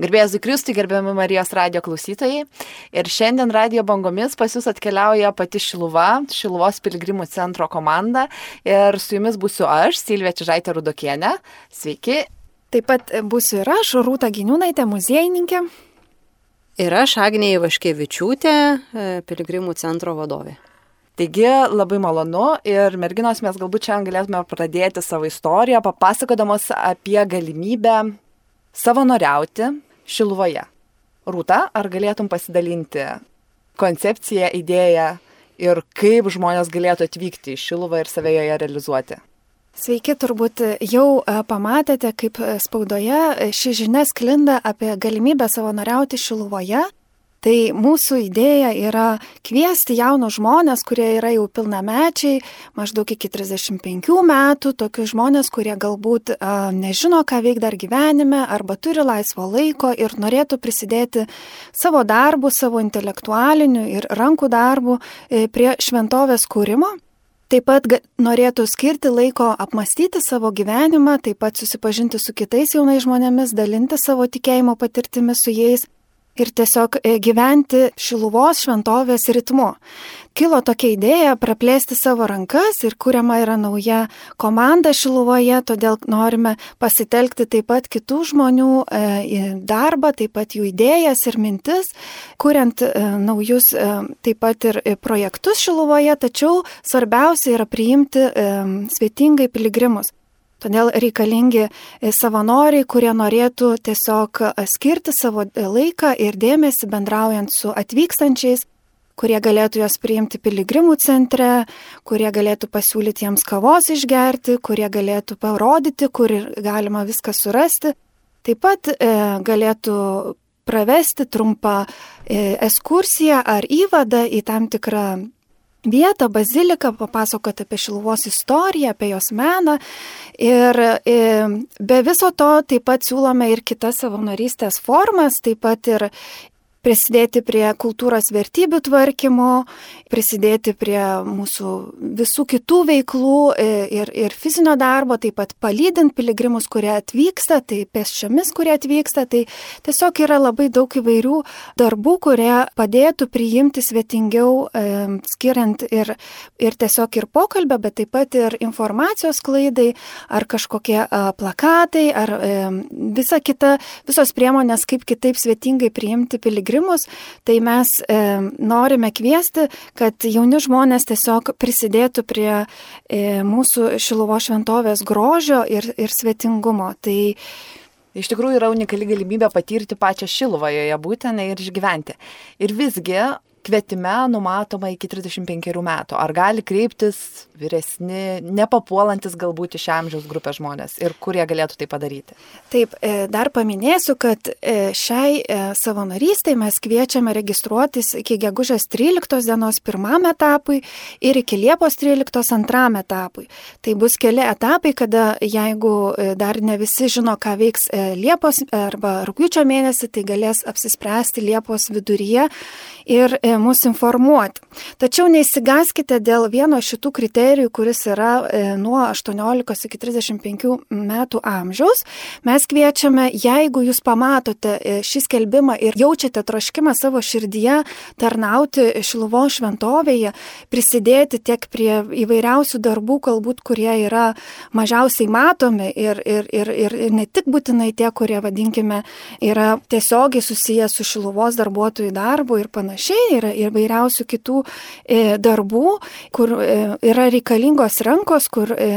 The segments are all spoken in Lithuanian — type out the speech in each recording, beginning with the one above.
Gerbėjai Kristui, gerbiami Marijos radio klausytojai. Ir šiandien radio bangomis pas jūs atkeliauja pati Šiluva, Šiluvos piligrimų centro komanda. Ir su jumis būsiu aš, Silvija Čižaitė Rudokienė. Sveiki. Taip pat būsiu ir aš, Rūta Giniūnaitė, muziejininkė. Ir aš, Agnė Ivaškevičiūtė, e, piligrimų centro vadovė. Taigi labai malonu ir merginos mes galbūt šiandien galėtume pradėti savo istoriją, papasakodamos apie galimybę savanoriauti Šiluvoje. Rūta, ar galėtum pasidalinti koncepciją, idėją ir kaip žmonės galėtų atvykti į Šiluvą ir save joje realizuoti? Sveiki, turbūt jau e, pamatėte, kaip spaudoje ši žinia sklinda apie galimybę savanoriauti Šiluvoje Tai mūsų idėja yra kviesti jaunus žmonės, kurie yra jau pilnamečiai, maždaug iki 35 metų, tokius žmonės, kurie galbūt a, nežino, ką veik dar gyvenime, arba turi laisvo laiko ir norėtų prisidėti savo darbu, savo intelektualiniu ir rankų darbu e, prie šventovės kūrimo. Taip pat norėtų skirti laiko apmastyti savo gyvenimą, taip pat susipažinti su kitais jaunais žmonėmis, dalinti savo tikėjimo patirtimi su jais ir tiesiog e, gyventi Šiluvos šventovės ritmu. Kilo tokia idėja praplėsti savo rankas ir kuriama yra nauja komanda Šiluvoje, todėl norime pasitelkti taip pat kitų žmonių e, darbą, taip pat jų idėjas ir mintis, kuriant e, naujus taip pat ir projektus Šiluvoje, tačiau svarbiausia yra priimti svetingai piligrimus. Todėl reikalingi e, savanoriai, kurie norėtų tiesiog e, skirti savo e, laiką ir dėmesį bendraujant su atvykstančiais, kurie galėtų juos priimti piligrimų centre, kurie galėtų pasiūlyti jiems kavos išgerti, kurie galėtų parodyti, kur galima viską surasti. Taip pat e, galėtų pravesti trumpą e, ekskursiją ar įvadą į tam tikrą vietą, baziliką, papasakoti apie Šiluvos istoriją, apie jos meną. Ir, be viso to taip pat siūlome ir kitas savanorystės formas, taip pat ir prisidėti prie kultūros vertybių tvarkymo, prisidėti prie mūsų visų kitų veiklų e, ir, ir fizinio darbo, taip pat palydint piligrimus, kurie atvyksta, tai pėsčiomis, kurie atvyksta, tai tiesiog yra labai daug įvairių darbų, kurie padėtų priimti svetingiau, e, skiriant ir, ir tiesiog ir pokalbę, bet taip pat ir informacijos klaidai, ar kažkokie plakatai, ar e, visa kita, visos priemonės, kaip kitaip svetingai priimti piligrimus piligrimus, tai mes e, norime kviesti, kad jauni žmonės tiesiog prisidėtų prie e, mūsų Šilovo šventovės grožio ir, ir svetingumo. Tai Iš tikrųjų yra unikali galimybė patirti pačią Šiluvą joje būtent ir išgyventi. Ir visgi kvietime numatoma iki 35 metų. Ar gali kreiptis vyresni, nepapuolantis galbūt iš amžiaus grupės žmonės ir kurie galėtų tai padaryti? Taip, e, dar paminėsiu, kad e, šiai e, savanorystai mes kviečiame registruotis iki gegužės 13 dienos pirmam etapui ir iki Liepos 13 antram etapui. Tai bus keli etapai, kada jeigu dar ne visi žino, ką veiks Liepos arba rūpiučio mėnesį, tai galės apsispręsti Liepos viduryje ir mus informuoti. Tačiau neįsigaskite dėl vieno šitų kriterijų, kuris yra e, nuo 18 iki 35 metų amžiaus. Mes kviečiame, jeigu jūs pamatote e, šį skelbimą ir jaučiate troškimą savo širdyje tarnauti Šiluvo šventovėje, prisidėti tiek prie įvairiausių darbų, galbūt kurie yra mažiausiai matomi ir, ir, ir, ir, ir ne tik būtinai tie, kurie, vadinkime, yra tiesiogiai susiję su Šiluvos darbuotojų darbu ir panašiai, yra ir vairiausių kitų e, darbų, kur e, yra reikalingos rankos, kur e,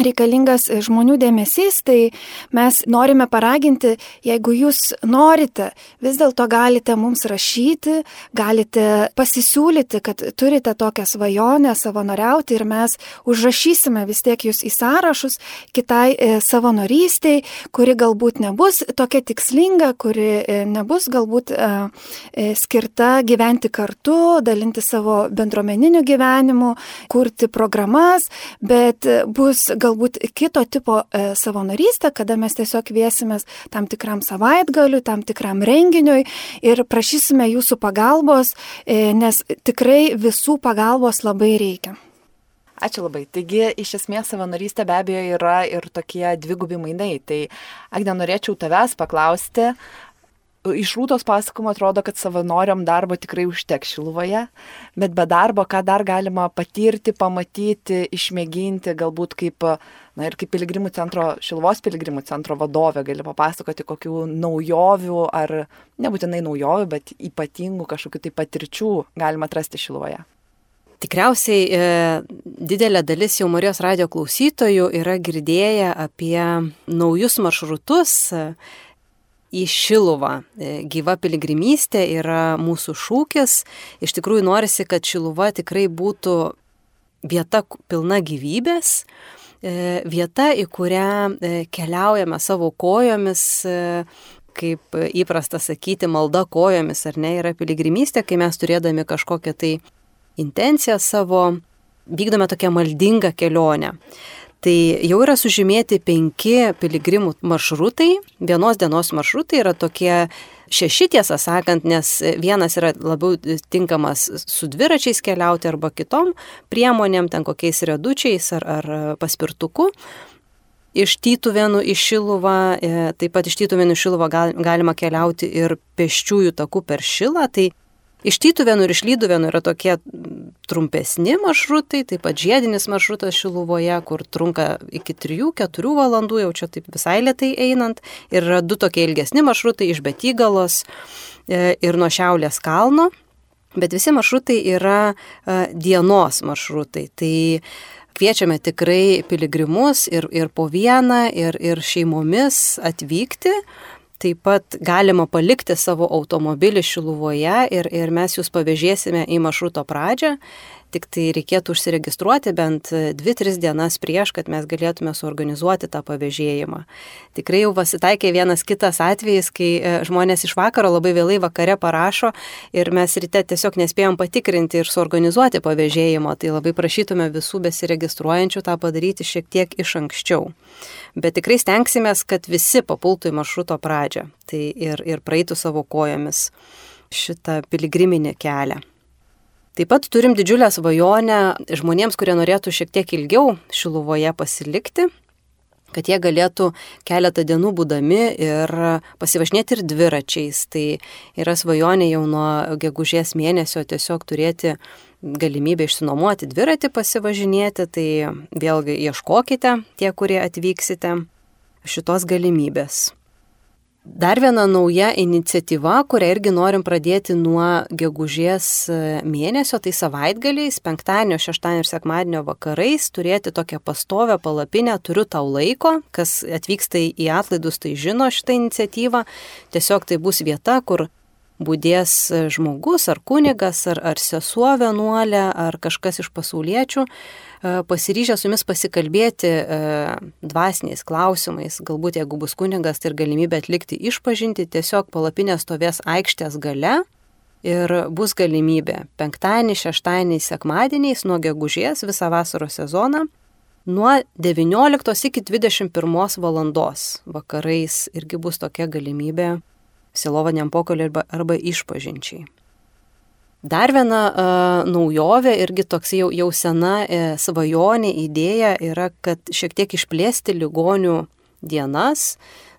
reikalingas žmonių dėmesys, tai mes norime paraginti, jeigu jūs norite, vis dėlto galite mums rašyti, galite pasisiūlyti, kad turite tokią svajonę savanoriauti ir mes užrašysime vis tiek jūs į sąrašus kitai e, savanorystiai, kuri galbūt nebus tokia tikslinga, kuri e, nebus galbūt e, skirta gyventi kartu, dalinti savo bendruomeniniu gyvenimu, kurti programas, bet bus galbūt kito tipo e, savanorystę, kada mes tiesiog kviesimės tam tikram savaitgaliu, tam tikram renginiui ir prašysime jūsų pagalbos, e, nes tikrai visų pagalbos labai reikia. Ačiū labai. Taigi, iš esmės, savanorystė be abejo yra ir tokie dvigubi mainai. Tai, Agne, norėčiau tavęs paklausti, iš rūtos pasakojimo atrodo, kad savanoriam darbo tikrai užteks šiluvoje, bet be darbo, ką dar galima patirti, pamatyti, išmėginti, galbūt kaip, na ir kaip piligrimų centro, šiluvos piligrimų centro vadovė gali papasakoti kokių naujovių ar nebūtinai naujovių, bet ypatingų kažkokių tai patirčių galima atrasti šiluvoje. Tikriausiai e, didelė dalis jau Marijos radio klausytojų yra girdėję apie naujus maršrutus, į Šiluvą. E, gyva piligrimystė yra mūsų šūkis. Iš tikrųjų norisi, kad Šiluva tikrai būtų vieta pilna gyvybės, e, vieta, į kurią e, keliaujame savo kojomis, kaip įprasta sakyti, malda kojomis, ar ne, yra piligrimystė, kai mes turėdami kažkokią tai intenciją savo, vykdome tokią maldingą kelionę. Tai jau yra sužymėti penki piligrimų maršrutai. Vienos dienos maršrutai yra tokie šeši tiesą sakant, nes vienas yra labiau tinkamas su dviračiais keliauti arba kitom priemonėm, ten kokiais redučiais ar, ar paspirtuku. Iš Tytuvėnų į Šiluvą, e, taip pat iš Tytuvėnų į Šiluvą galima keliauti ir pėsčiųjų takų per Šilą, tai Iš Tytuvėnų ir iš Lyduvėnų yra tokie trumpesni maršrutai, taip pat žiedinis maršrutas Šiluvoje, kur trunka iki 3-4 valandų, jau čia taip visai lietai einant. Ir yra du tokie ilgesni maršrutai iš Betygalos e, ir nuo Šiaulės kalno. Bet visi maršrutai yra e, dienos maršrutai. Tai kviečiame tikrai piligrimus ir, ir po vieną, ir, ir šeimomis atvykti Taip pat galima palikti savo automobilį Šiluvoje ir, ir mes jūs pavežėsime į maršruto pradžią. Tik tai reikėtų užsiregistruoti bent 2-3 dienas prieš, kad mes galėtume suorganizuoti tą pavėžėjimą. Tikrai jau pasitaikė vienas kitas atvejis, kai e, žmonės iš vakaro labai vėlai vakare parašo ir mes ryte tiesiog nespėjom patikrinti ir suorganizuoti pavėžėjimo. Tai labai prašytume visų besiregistruojančių tą padaryti šiek tiek iš anksčiau bet tikrai stengsimės, kad visi papultų į maršruto pradžią tai ir, ir praeitų savo kojomis šitą piligriminį kelią. Taip pat turim didžiulę svajonę žmonėms, kurie norėtų šiek tiek ilgiau Šiluvoje pasilikti, kad jie galėtų keletą dienų būdami ir pasivažinėti ir dviračiais. Tai yra svajonė jau nuo gegužės mėnesio tiesiog turėti galimybę išsinuomoti dviratį pasivažinėti, tai vėlgi ieškokite tie, kurie atvyksite šitos galimybės. Dar viena nauja iniciatyva, kurią irgi norim pradėti nuo gegužės mėnesio, tai savaitgaliais, penktadienio, šeštadienio ir sekmadienio vakarais turėti tokią pastovę palapinę, turiu tau laiko, kas atvyksta į atlaidus, tai žino šitą iniciatyvą. Tiesiog tai bus vieta, kur būdės žmogus ar kunigas ar, ar sesuo vienuolė ar kažkas iš pasauliečių e, pasiryžę su jumis pasikalbėti e, dvasiniais klausimais, galbūt jeigu bus kunigas, tai ir galimybė atlikti išpažinti, tiesiog palapinė stovės aikštės gale ir bus galimybė penktadienį, šeštadienį, sekmadieniais nuo gegužės visą vasaros sezoną nuo 19 iki 21 valandos vakarais irgi bus tokia galimybė silovaniam pokalbiui arba, arba išpažinčiai. Dar viena uh, naujovė, irgi toks jau, jau sena e, svajonė, idėja yra, kad šiek tiek išplėsti ligonių dienas.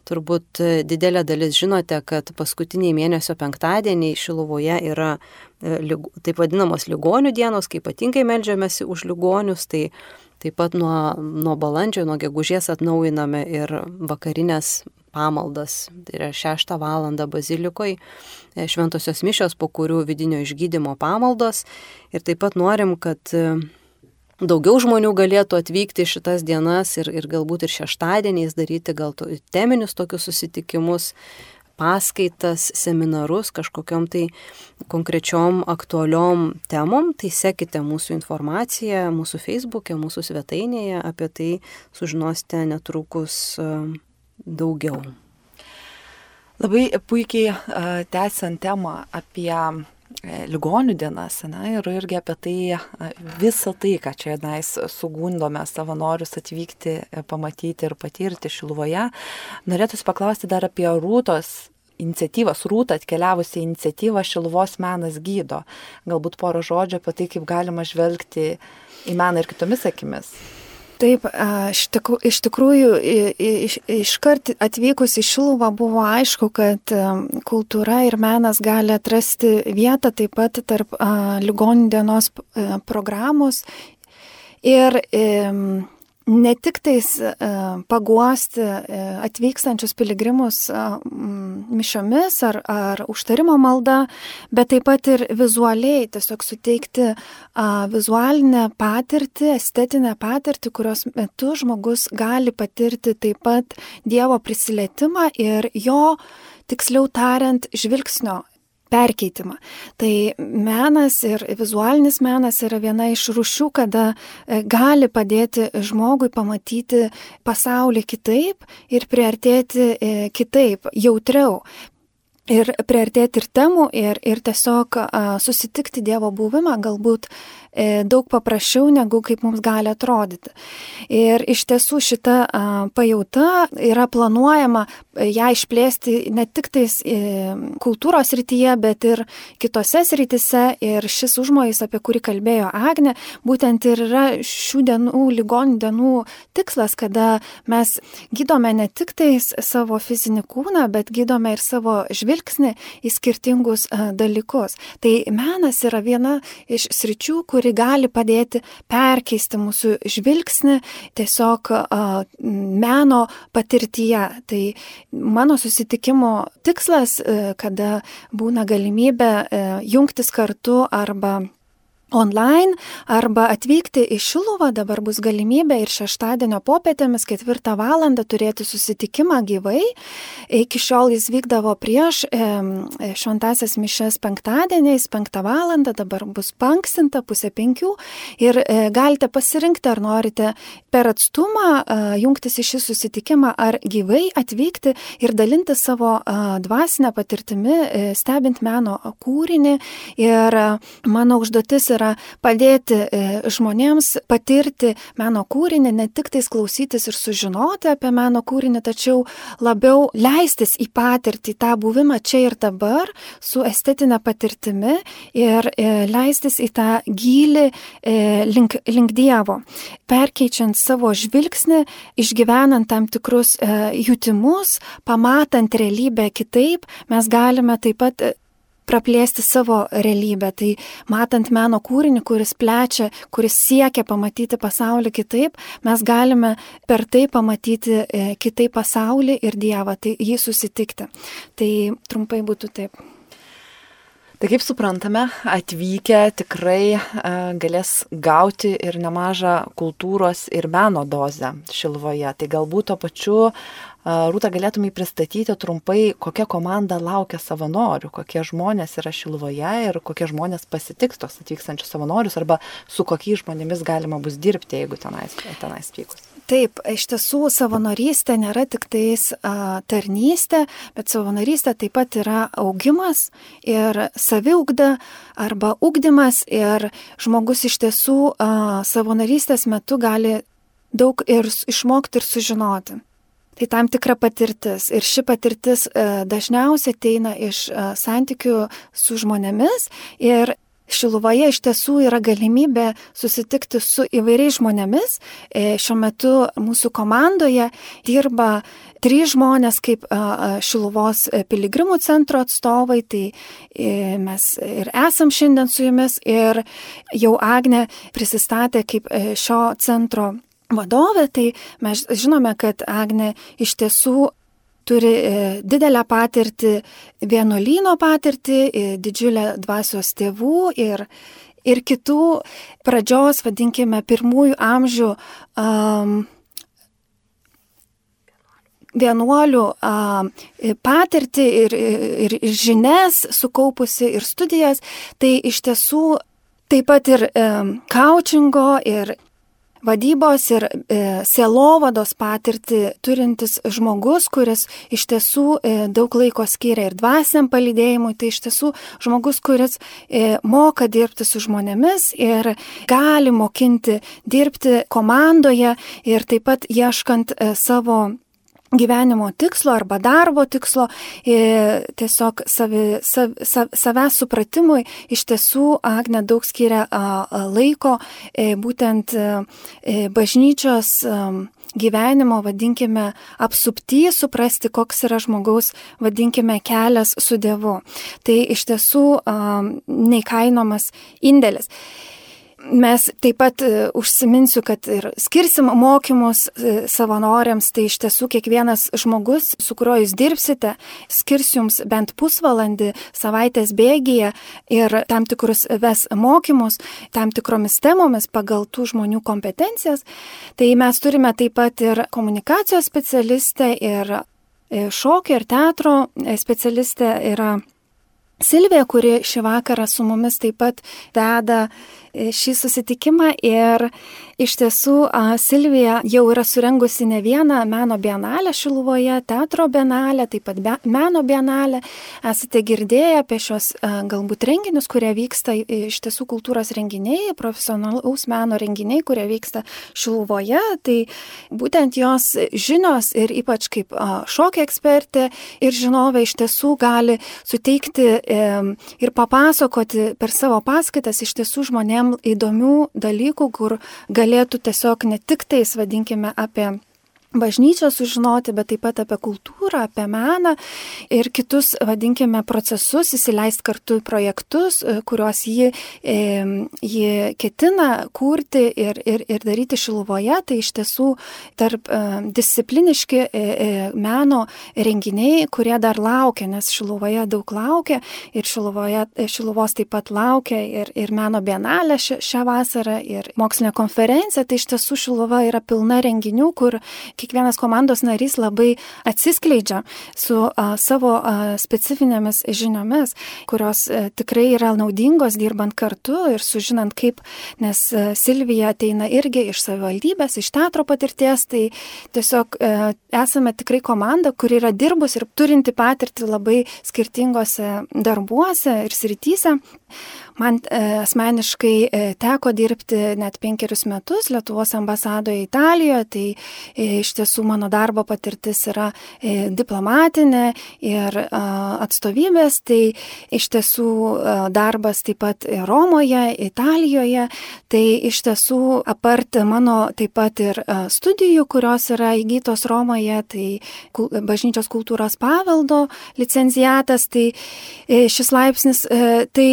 Turbūt e, didelė dalis žinote, kad paskutiniai mėnesio penktadieniai Šiluvoje yra e, taip vadinamos ligonių dienos, kai ypatingai melžiamasi už ligonius. Tai taip pat nuo, nuo balandžio, nuo gegužės atnaujiname ir vakarinės pamaldas, tai yra 6 val. bazilikoje, šventosios mišios, po kurių vidinio išgydymo pamaldos. Ir taip pat norim, kad e, daugiau žmonių galėtų atvykti šitas dienas ir, ir galbūt ir šeštadieniais daryti gal to, teminius tokius susitikimus, paskaitas, seminarus kažkokiam tai konkrečiom aktualiom temom, tai sekite mūsų informaciją mūsų feisbuke, mūsų svetainėje, apie tai sužinosite netrukus e, daugiau. Labai puikiai tęsiant temą apie ligonių dienas, na, ir irgi apie tai, visą tai, ką čia nais sugundome savanorius atvykti, e, pamatyti ir patirti Šiluvoje, norėtųsi paklausti dar apie rūtos iniciatyvas, rūtą atkeliavusią iniciatyvą Šiluvos menas gydo. Galbūt poro žodžių apie tai, kaip galima žvelgti į meną ir kitomis akimis. Taip, iš tikrųjų, iškart atvykus į Šiluvą buvo aišku, kad kultūra ir menas gali atrasti vietą taip pat tarp ligonių dienos programos. Ir ne tik tais e, paguosti e, atvykstančius piligrimus e, mišiomis ar, ar užtarimo malda, bet taip pat ir vizualiai tiesiog suteikti vizualinę patirtį, estetinę patirtį, kurios metu žmogus gali patirti taip pat Dievo prisilietimą ir jo, tiksliau tariant, žvilgsnio perkeitimą. Tai menas ir vizualinis menas yra viena iš rušių, kada e, gali padėti žmogui pamatyti pasaulį kitaip ir priartėti e, kitaip, jautriau ir priartėti ir temų, ir, ir tiesiog a, susitikti Dievo buvimą galbūt daug paprasčiau, negu kaip mums gali atrodyti. Ir iš tiesų šita pajauta yra planuojama e, ją išplėsti ne tik tais e, kultūros rytyje, bet ir kitose srityse. Ir šis užmojais, apie kurį kalbėjo Agne, būtent ir yra šių dienų, ligonių dienų tikslas, kada mes gydome ne tik tais savo fizinį kūną, bet gydome ir savo žvilgsnį į skirtingus dalykus. Tai menas yra viena iš sričių, kuri gali padėti perkeisti mūsų žvilgsnį tiesiog meno patirtyje. Tai mano susitikimo tikslas, kada būna galimybė jungtis kartu arba online arba atvykti į Šiluvą, dabar bus galimybė ir šeštadienio popietėmis ketvirtą valandą turėti susitikimą gyvai. Iki šiol jis vykdavo prieš šventasias mišes penktadieniais, penktą valandą, dabar bus panksinta pusė penkių ir e, galite pasirinkti, ar norite per atstumą e, jungtis į šį susitikimą, ar gyvai atvykti ir dalinti savo e, dvasinę patirtimi, stebint meno kūrinį. Ir mano užduotis yra yra padėti e, žmonėms patirti meno kūrinį, ne tik tais klausytis ir sužinoti apie meno kūrinį, tačiau labiau leistis į patirtį, tą buvimą čia ir dabar su estetinė patirtimi ir e, leistis į tą gilį e, link, link Dievo, perkeičiant savo žvilgsnį, išgyvenant tam tikrus jutimus, pamatant realybę kitaip, mes galime taip pat praplėsti savo realybę. Tai matant meno kūrinį, kuris plečia, kuris siekia pamatyti pasaulį kitaip, mes galime per tai pamatyti e, kitaip pasaulį ir Dievą, tai jį susitikti. Tai trumpai būtų taip. Tai kaip suprantame, atvykę tikrai galės gauti ir nemažą kultūros ir meno dozę Šilvoje. Tai galbūt to pačiu Rūta, galėtumai pristatyti trumpai, kokia komanda laukia savanorių, kokie žmonės yra Šilvoje ir kokie žmonės pasitiks tos atvykstančius savanorius arba su kokiais žmonėmis galima bus dirbti, jeigu tenais, tenais vykus. Taip, iš tiesų savanorystė nėra tik tais a, tarnystė, bet savanorystė taip pat yra augimas ir saviugda arba ugdymas ir žmogus iš tiesų a, savanorystės metu gali daug ir išmokti ir sužinoti. Tai tam tikra patirtis. Ir ši patirtis e, dažniausiai ateina iš e, santykių su žmonėmis. Ir Šiluvoje iš tiesų yra galimybė susitikti su įvairiais žmonėmis. E, šiuo metu mūsų komandoje dirba trys žmonės kaip Šiluvos piligrimų centro atstovai, tai mes ir esam šiandien su jumis ir jau Agne prisistatė kaip šio centro vadovė, tai mes žinome, kad Agne iš tiesų turi e, didelę patirtį, vienuolyno patirtį, e, didžiulę dvasios tėvų ir, ir kitų pradžios, vadinkime, pirmųjų amžių um, vienuolių a, patirtį ir, ir, ir žinias sukaupusi ir studijas, tai iš tiesų taip pat ir e, coachingo ir vadybos ir e, sielovados patirtį turintis žmogus, kuris iš tiesų e, daug laiko skiria ir dvasiam palydėjimui, tai iš tiesų žmogus, kuris e, moka dirbti su žmonėmis ir gali mokinti dirbti komandoje ir taip pat ieškant e, savo gyvenimo tikslo arba darbo tikslo, tiesiog savi, sav, sav, savęs supratimui iš tiesų Agne daug skiria laiko būtent bažnyčios gyvenimo, vadinkime, apsupty, suprasti, koks yra žmogaus, vadinkime, kelias su Dievu. Tai iš tiesų neįkainomas indėlis. Mes taip pat e, užsiminsiu, kad ir skirsim mokymus e, savanoriams, tai iš tiesų kiekvienas žmogus, su kuriuo jūs dirbsite, skirs jums bent pusvalandį savaitės bėgyje ir tam tikrus ves mokymus, tam tikromis temomis pagal tų žmonių kompetencijas. Tai mes turime taip pat ir komunikacijos specialistę ir e, šokio ir teatro specialistė yra Silvija, kuri šį vakarą su mumis taip pat veda šį susitikimą ir iš tiesų Silvija jau yra surengusi ne vieną meno bienalę Šiluvoje, teatro bienalę, taip pat be, meno bienalę. Esate girdėję apie šios galbūt renginius, kurie vyksta iš tiesų kultūros renginiai, profesionalaus meno renginiai, kurie vyksta Šiluvoje. Tai būtent jos žinios ir ypač kaip šokio ekspertė ir žinovė iš tiesų gali suteikti ir papasakoti per savo paskaitas iš tiesų žmonėms jam įdomių dalykų, kur galėtų tiesiog ne tik tais, vadinkime, apie bažnyčią sužinoti, bet taip pat apie kultūrą, apie meną ir kitus, vadinkime, procesus, įsileisti kartu projektus, e, kuriuos ji, e, ji ketina kurti ir, ir, ir daryti Šiluvoje. Tai iš tiesų tarp e, discipliniški meno renginiai, kurie dar laukia, nes Šiluvoje daug laukia ir Šiluvoje, Šiluvos taip pat laukia ir, ir meno bienalė šią vasarą ir mokslinė konferencija. Tai iš tiesų Šiluva yra pilna renginių, kur kiekvienas komandos narys labai atsiskleidžia su a, savo a, specifinėmis žiniomis, kurios a, e, tikrai yra naudingos dirbant kartu ir sužinant kaip, nes a, Silvija ateina irgi iš savivaldybės, iš teatro patirties, tai tiesiog a, e, esame tikrai komanda, kuri yra dirbus ir turinti patirtį labai skirtingose darbuose ir srityse. Man e, asmeniškai e, teko dirbti net penkerius metus Lietuvos ambasadoje Italijoje, tai e, iš tiesų mano darbo patirtis yra diplomatinė ir atstovybės, tai iš tiesų darbas taip pat Romoje, Italijoje, tai iš tiesų apart mano taip pat ir studijų, kurios yra įgytos Romoje, tai bažnyčios kultūros paveldo licencijatas, tai šis laipsnis, tai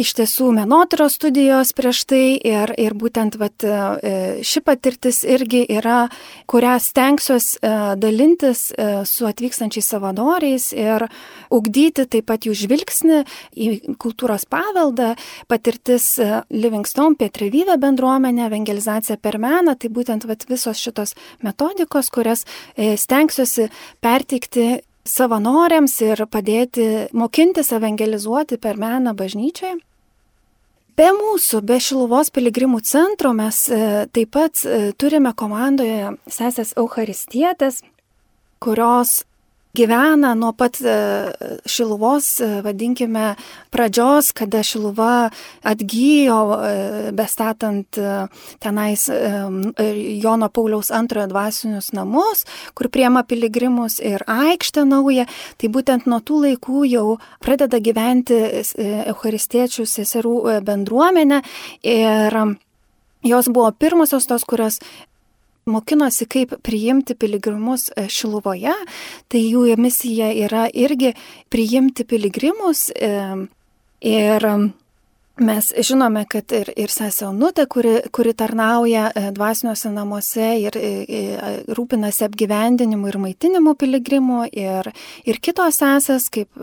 iš tiesų menotyros studijos prieš tai ir, ir būtent vat, e, ši patirtis irgi yra, kurią stengsiuos e, dalintis e, su atvykstančiais savanoriais ir ugdyti taip pat jų žvilgsnį į kultūros paveldą, patirtis Livingstone, Pietrivyvė bendruomenė, evangelizacija per meną, tai būtent vat, visos šitos metodikos, kurias stengsiuosi perteikti savanoriams ir padėti mokintis evangelizuoti per meną bažnyčiai. Be mūsų, be Šiluvos piligrimų centro mes e, taip pat e, turime komandoje sesės Eucharistietės, kurios gyvena nuo pat e, Šiluvos, e, vadinkime, pradžios, kada Šiluva atgyjo, e, bestatant tenais Jono Pauliaus antrojo dvasinius namus, kur priema piligrimus ir aikštę naują, tai būtent nuo tų laikų jau pradeda gyventi Eucharistiečių seserų bendruomenė. Ir Jos buvo pirmosios tos, kurios mokinosi, kaip priimti piligrimus e, Šiluvoje, tai jų misija yra irgi priimti piligrimus e, ir Mes žinome, kad ir, ir sesė Onutė, kuri, kuri tarnauja e, dvasiniuose namuose ir, ir rūpinasi apgyvendinimu ir maitinimu piligrimų, ir, ir kitos sesės, kaip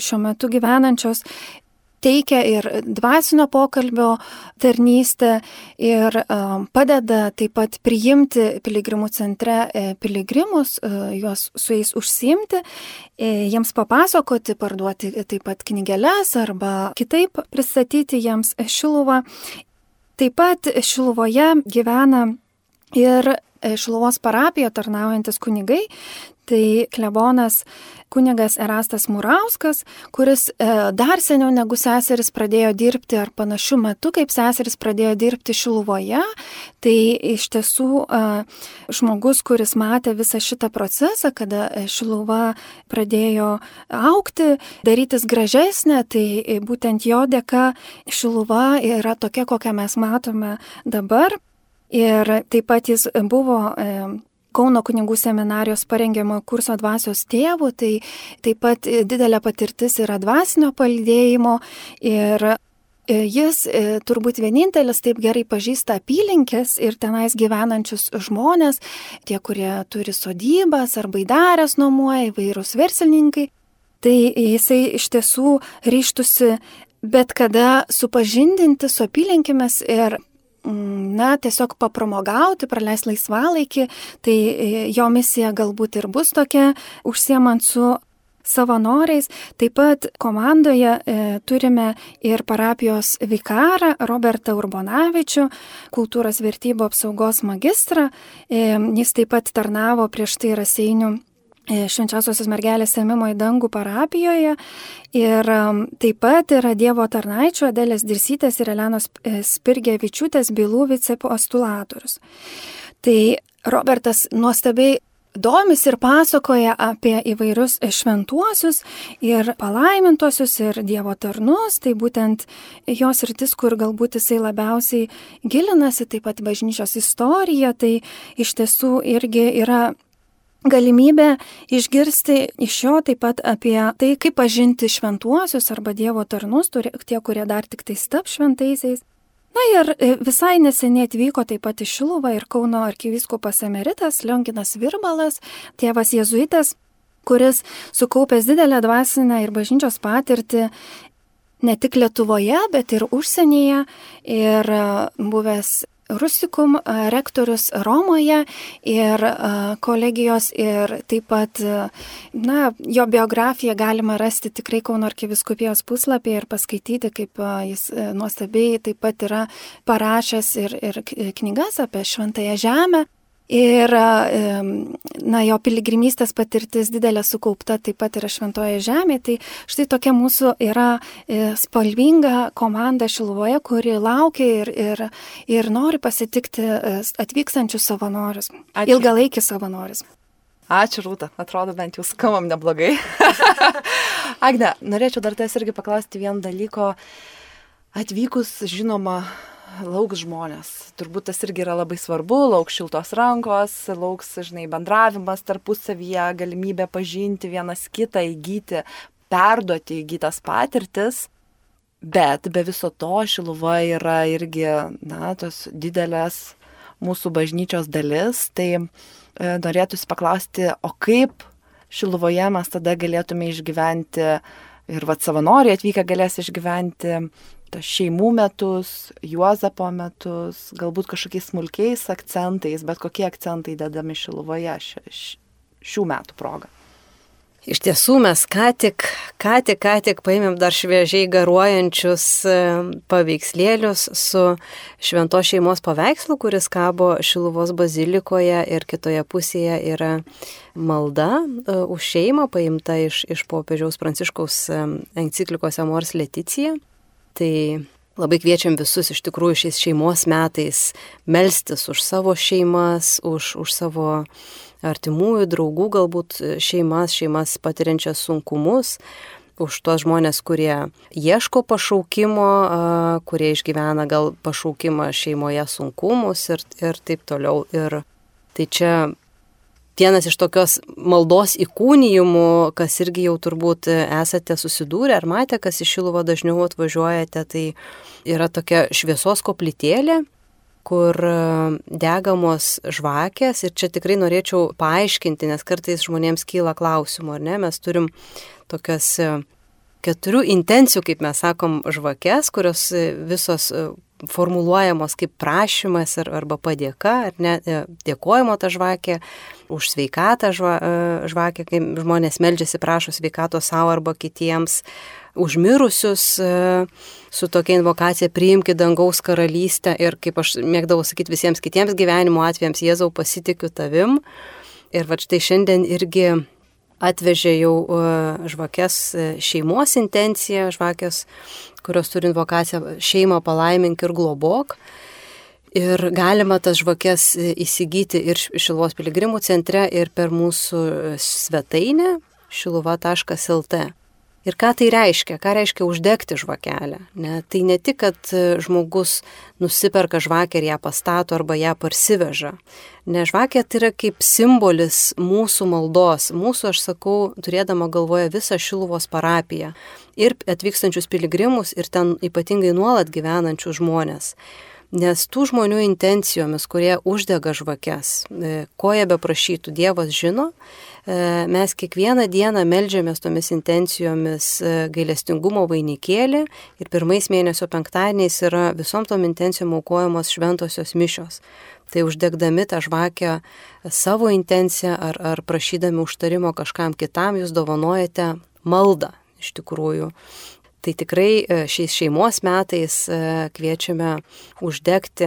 šiuo metu gyvenančios teikia ir dvasinio pokalbio tarnystę ir padeda taip pat priimti piligrimų centre e, piligrimus, e, juos su jais užsimti, e, jiems papasakoti, parduoti taip pat knygeles arba kitaip pristatyti jiems šiluvą. Taip pat šiluvoje gyvena ir Šiluvos parapijoje tarnaujantis kunigai, tai klebonas kunigas Erastas Murauskas, kuris e, dar seniau negu seseris pradėjo dirbti ar panašių metų, kaip seseris pradėjo dirbti Šiluvoje, tai iš tiesų e, žmogus, kuris matė visą šitą procesą, kada Šiluva pradėjo aukti, darytis gražesnė, tai būtent jo dėka Šiluva yra tokia, kokią mes matome dabar. Ir taip pat jis buvo e, Kauno kunigų seminarijos parengiamo kurso dvasios tėvų, tai taip pat didelė patirtis yra dvasinio palidėjimo ir e, Jis e, turbūt vienintelis taip gerai pažįsta apylinkės ir tenais gyvenančius žmonės, tie, kurie turi sodybas ar baidarės nuomoja, įvairūs verslininkai. Tai jisai iš tiesų ryštusi bet kada supažindinti su apylinkėmis ir na, tiesiog papramogauti, praleisti laisvalaikį, tai e, jo misija galbūt ir bus tokia, užsiemant su savanoriais. Taip pat komandoje e, turime ir parapijos vikarą Robertą Urbonavičių, kultūros vertybo apsaugos magistrą. E, jis taip pat tarnavo prieš tai Raseinių švenčiausiosios mergelės ėmimo į dangų parapijoje. Ir um, taip pat yra Dievo tarnaičio Adelės Dirsytės ir Elenos e, Spirgevičiūtės bylų vicepostulatorius. Tai Robertas nuostabiai domis ir pasakoja apie įvairius šventuosius ir palaimintuosius ir Dievo tarnus, tai būtent jos rytis, kur galbūt jisai labiausiai gilinasi, taip pat bažnyčios istorija, tai iš tiesų irgi yra galimybę išgirsti iš jo taip pat apie tai, kaip pažinti šventuosius arba Dievo tarnus, tie, kurie dar tik tai stap šventaisiais. Na ir e, visai neseniai atvyko taip pat iš Šiluvą ir Kauno arkivyskupas emeritas Lionginas Virbalas, tėvas jėzuitas, kuris sukaupęs didelę dvasinę ir bažnyčios patirtį ne tik Lietuvoje, bet ir užsienyje ir e, buvęs Rusikum rektorius Romoje ir kolegijos ir taip pat, na, jo biografiją galima rasti tikrai Kauno arkiviskupijos puslapyje ir paskaityti, kaip jis nuostabiai taip pat yra parašęs ir, ir knygas apie šventąją žemę. Ir, na, jo piligrimystės patirtis didelė sukaupta taip pat yra šventoje žemėje. Tai štai tokia mūsų yra e, spalvinga komanda Šiluvoje, kuri laukia ir, ir, ir nori pasitikti e, atvykstančius savanorius. Ilgalaikis savanorius. Ačiū, Rūta. Atrodo, bent jau skambam neblogai. Agne, norėčiau dar ties irgi paklausti vieną dalyko. Atvykus, žinoma, lauks žmonės. Turbūt tas irgi yra labai svarbu, lauks šiltos rankos, lauks, žinai, bendravimas tarpusavyje, galimybė pažinti vienas kitą, įgyti, perduoti įgytas patirtis. Bet be viso to Šiluva yra irgi, na, tos didelės mūsų bažnyčios dalis. Tai e, norėtųsi paklausti, o kaip Šiluvoje mes tada galėtume išgyventi ir vad savanoriai atvykę galės išgyventi šeimų metus, Juozapo metus, galbūt kažkokiais smulkiais akcentais, bet kokie akcentai dedami Šiluvoje šių metų progą. Iš tiesų mes ką tik, ką tik, ką tik paėmėm dar šviežiai garuojančius e, paveikslėlius su švento šeimos paveikslu, kuris kabo Šiluvos bazilikoje ir kitoje pusėje yra malda e, už šeimą paimta iš, iš popiežiaus pranciškaus e, enciklikos Amors Leticija. Tai labai kviečiam visus iš tikrųjų šiais šeimos metais melstis už savo šeimas, už, už savo artimųjų, draugų galbūt šeimas, šeimas patiriančias sunkumus, už tuos žmonės, kurie ieško pašaukimo, kurie išgyvena gal pašaukimą šeimoje sunkumus ir, ir taip toliau. Ir tai čia vienas iš tokios maldos įkūnijimų, kas irgi jau turbūt esate susidūrę ar matę, kas iš Šiluvo dažniau atvažiuojate, tai yra tokia šviesos koplytėlė kur degamos žvakės. Ir čia tikrai norėčiau paaiškinti, nes kartais žmonėms kyla klausimų, ar ne, mes turim tokias keturių intencijų, kaip mes sakom, žvakės, kurios visos formuluojamos kaip prašymas ar, arba padėka, ar ne, e, dėkojimo ta žvakė, už sveikatą žva, e, žvakė, kai žmonės meldžiasi, prašo sveikato savo arba kitiems, užmirusius su tokia invokacija priimki dangaus karalystę ir kaip aš mėgdavau sakyti visiems kitiems gyvenimo atvejams, Jėzau pasitikiu tavim. Ir va štai šiandien irgi atvežė jau žvakės šeimos intenciją, žvakės, kurios turi invokaciją šeimą palaimink ir globok. Ir galima tas žvakės įsigyti ir Šiluvos piligrimų centre, ir per mūsų svetainę šiluva.lt. Ir ką tai reiškia? Ką reiškia uždegti žvakelę? Ne, tai ne tik, kad žmogus nusiperka žvakę ir ją pastato arba ją parsiveža. Ne, žvakė tai yra kaip simbolis mūsų maldos. Mūsų, aš sakau, turėdama galvoje visą Šiluvos parapiją. Ir atvykstančius piligrimus, ir ten ypatingai nuolat gyvenančius žmonės. Nes tų žmonių intencijomis, kurie uždega žvakes, e, ko jie beprašytų, Dievas žino, e, mes kiekvieną dieną melžiamės tomis intencijomis e, gailestingumo vainikėlį ir pirmais mėnesio penktadieniais yra visom tom intencijom aukojamos šventosios mišios. Tai uždegdami tą žvakę savo intenciją ar, ar prašydami užtarimo kažkam kitam, jūs dovanojate maldą iš tikrųjų Tai tikrai e, šiais šeimos metais e, kviečiame uždegti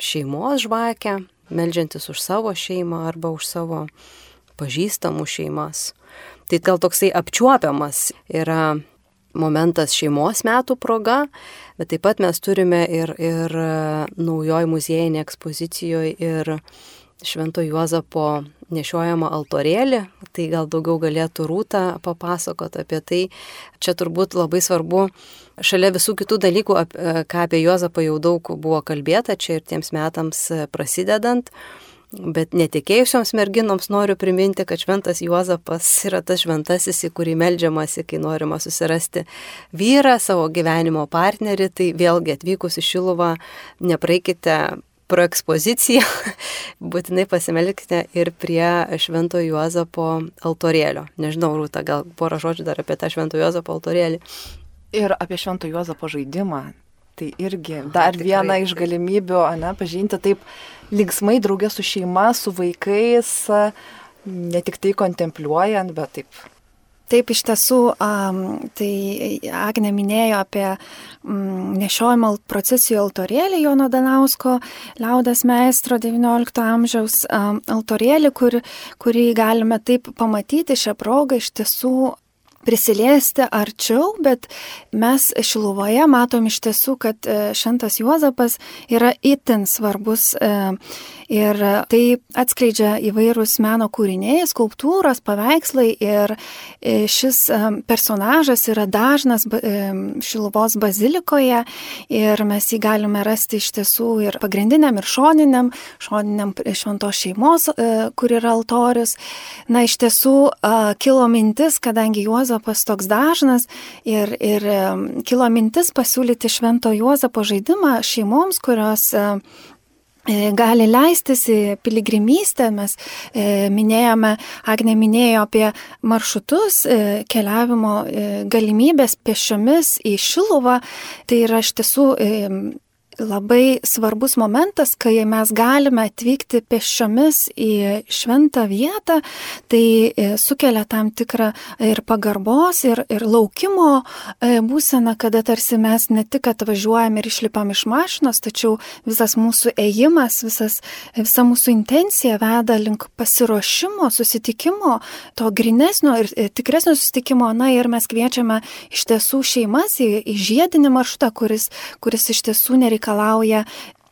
šeimos žvakę, melžiantis už savo šeimą arba už savo pažįstamų šeimas. Tai gal toksai apčiuopiamas yra momentas šeimos metų proga, bet taip pat mes turime ir, ir e, naujoj muziejinė ekspozicijoje ir Švento Juozapo nešiojamą altorėlį, tai gal daugiau galėtų rūta papasakoti apie tai. Čia turbūt labai svarbu, šalia visų kitų dalykų, ką apie Juozapą jau daug buvo kalbėta, čia ir tiems metams prasidedant. Bet netikėjusioms merginoms noriu priminti, kad šventas Juozapas yra tas šventasis, į kurį melžiamasi, kai norima susirasti vyrą, savo gyvenimo partnerį. Tai vėlgi atvykus į Šiluvą, nepraeikite pro ekspoziciją, būtinai pasimelkite ir prie Švento Juozapo altorėlio. Nežinau, Rūta, gal porą žodžių dar apie tą Švento Juozapo altorėlį. Ir apie Švento Juozapo žaidimą. Tai irgi dar Tikrai. viena iš galimybių, ne, pažinti taip linksmai draugė su šeima, su vaikais, ne tik tai kontempliuojant, bet taip Taip, iš tiesų, tai Agne minėjo apie um, nešiojimo procesijų altorėlį Jono Danausko, liaudės meistro XIX amžiaus altorėlį, kur, kurį galime taip pamatyti šią progą iš tiesų prisiliesti arčiau, bet mes Šiluvoje matom iš tiesų, kad e, Šventas Juozapas yra itin svarbus e, ir tai atskleidžia įvairūs meno kūriniai, skulptūros, paveikslai ir e, šis personažas yra dažnas Šiluvos bazilikoje ir mes jį galime rasti iš tiesų ir pagrindiniam, ir šoniniam, šoniniam šventos šeimos, kur yra altorius. Na, iš tiesų kilo mintis, kadangi Juozapas toks dažnas ir, ir kilo mintis pasiūlyti Švento Juozapo žaidimą šeimoms, kurios e, gali leistis į piligrimystę. Mes e, minėjome, Agne minėjo apie maršrutus, e, keliavimo galimybės pešiomis į Šiluvą. Tai yra iš tiesų labai svarbus momentas, kai mes galime atvykti pešiomis į šventą vietą, tai e, sukelia tam tikrą ir pagarbos, ir, ir laukimo e, būseną, kada tarsi mes ne tik atvažiuojam ir išlipam iš mašinos, tačiau visas mūsų ėjimas, visas, visa mūsų intencija veda link pasiruošimo, susitikimo, to grinesnio ir e, tikresnio susitikimo. Na ir mes kviečiame iš tiesų šeimas į, į žiedinį maršrutą, kuris, kuris iš tiesų nereikia reikalauja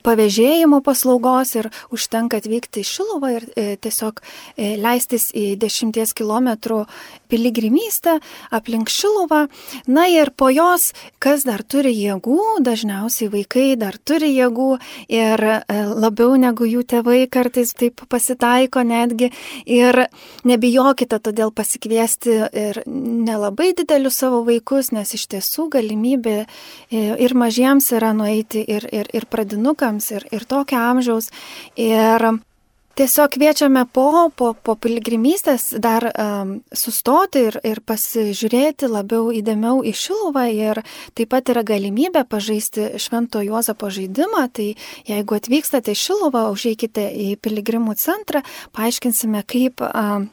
pavėžėjimo paslaugos ir užtenka atvykti į Šiluvą ir e, tiesiog e, leistis į 10 km piligrimystę aplink Šiluvą. Na ir po jos, kas dar turi jėgų, dažniausiai vaikai dar turi jėgų ir e, labiau negu jų tėvai kartais taip pasitaiko netgi. Ir nebijokite todėl pasikviesti ir nelabai didelius savo vaikus, nes iš tiesų galimybė ir mažiems yra nueiti ir, ir, ir pradinukams vaikams ir, ir tokio amžiaus. Ir Tiesiog kviečiame po, po, po piligrimystės dar um, sustoti ir, ir pasižiūrėti labiau įdėmiau į Šiluvą ir taip pat yra galimybė pažaisti Švento Juozapo žaidimą. Tai jeigu atvykstate į Šiluvą, užeikite į piligrimų centrą, paaiškinsime, kaip um,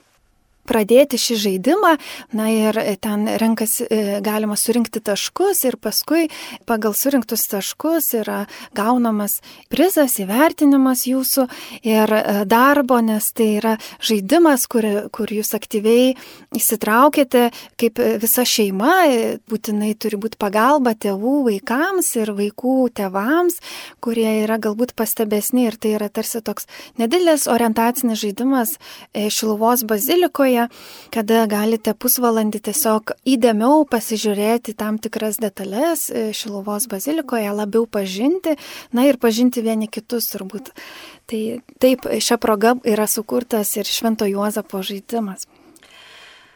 pradėti šį žaidimą, na ir ten renkas galima surinkti taškus ir paskui pagal surinktus taškus yra gaunamas prizas, įvertinimas jūsų ir darbo, nes tai yra žaidimas, kur, kur jūs aktyviai įsitraukėte kaip visa šeima, būtinai turi būti pagalba tėvų vaikams ir vaikų tėvams, kurie yra galbūt pastebesni ir tai yra tarsi toks nedidelis orientacinis žaidimas e, Šiluvos bazilikoje, kada galite pusvalandį tiesiog įdėmiau pasižiūrėti tam tikras detalės e, Šiluvos bazilikoje, labiau pažinti, na ir pažinti vieni kitus turbūt. Tai taip, šią progą yra sukurtas ir Švento Juozapo žaidimas.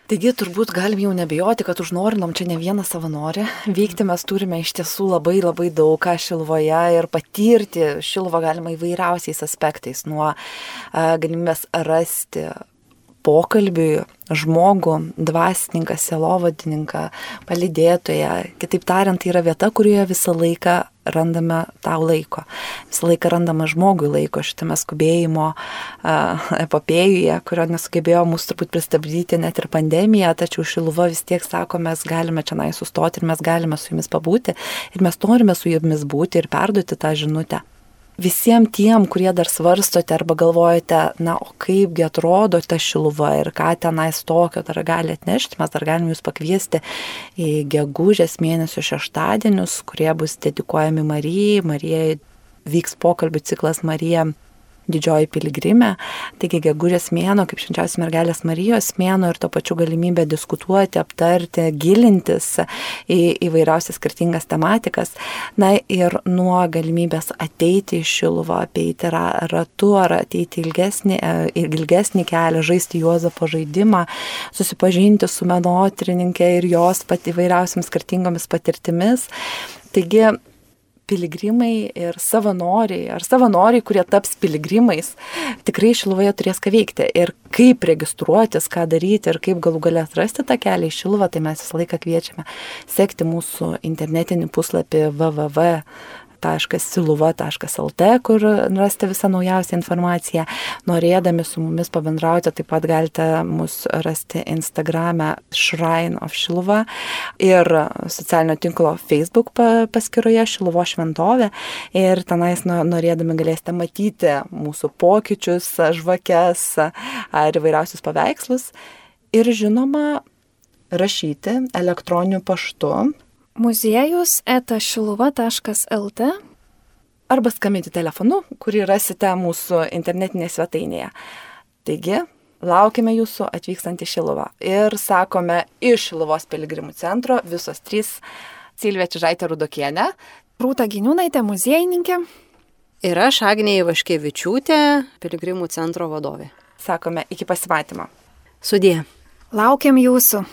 Taigi turbūt galim jau nebijoti, kad užnorinom čia ne vieną savanorį. Veikti mes turime iš tiesų labai labai daug ką Šilvoje ir patirti Šilvą galima įvairiausiais aspektais, nuo galimybės rasti pokalbiui žmogų, dvasininką, selovadininką, palidėtoją. Kitaip tariant, tai yra vieta, kurioje visą laiką randame tau laiko. Visą laiką randame žmogui laiko šitame skubėjimo uh, epopėjuje, kurio nesugebėjo mūsų turbūt pristabdyti net ir pandemija, tačiau Šiluva vis tiek sako, mes galime čia sustoti ir mes galime su jumis pabūti ir mes norime su jumis būti ir perduoti tą žinutę visiems tiem, kurie dar svarstote arba galvojate, na, o kaipgi atrodo ta šiluva ir ką tenais tokio dar gali atnešti, mes dar galim jūs pakviesti į gegužės mėnesio šeštadienius, kurie bus dedikuojami Marijai. Marijai vyks pokalbių ciklas Marija didžioji piligrimė, taigi gegužės mėno, kaip švenčiausios mergelės Marijos mėno ir to pačiu galimybė diskutuoti, aptarti, gilintis į įvairiausias skirtingas tematikas. Na ir nuo galimybės ateiti į Šiluvą, apeiti ratu ar ateiti ilgesnį, e, ilgesnį kelią, žaisti Juozapo žaidimą, susipažinti su menotyrininkė ir jos pat įvairiausiams skirtingomis patirtimis. Taigi piligrimai ir savanoriai, ar savanoriai, kurie taps piligrimais, tikrai Šiluvoje turės ką veikti. Ir kaip registruotis, ką daryti ir kaip galų galę atrasti tą kelią į Šiluvą, tai mes visą laiką kviečiame sekti mūsų internetinį puslapį www www.siluva.lt, kur rasite visą naujausią informaciją. Norėdami su mumis pabendrauti, taip pat galite mus rasti Instagrame Shrine of Šiluva ir socialinio tinklo Facebook paskyroje Šiluvo šventovė. Ir tenais norėdami galėsite matyti mūsų pokyčius, žvakes ar įvairiausius paveikslus. Ir žinoma, rašyti elektroniniu paštu muziejus etašiluva.lt arba skambinti telefonu, kurį rasite mūsų internetinėje svetainėje. Taigi, laukime jūsų atvykstant į Šiluvą. Ir sakome iš Šiluvos piligrimų centro visos trys Silvija Čižaitė Rudokienė, Rūta Giniūnaitė, muziejininkė. Ir aš Agnė Ivaškevičiūtė, piligrimų centro vadovė. Sakome iki pasimatymo. Sudė. Laukiam jūsų.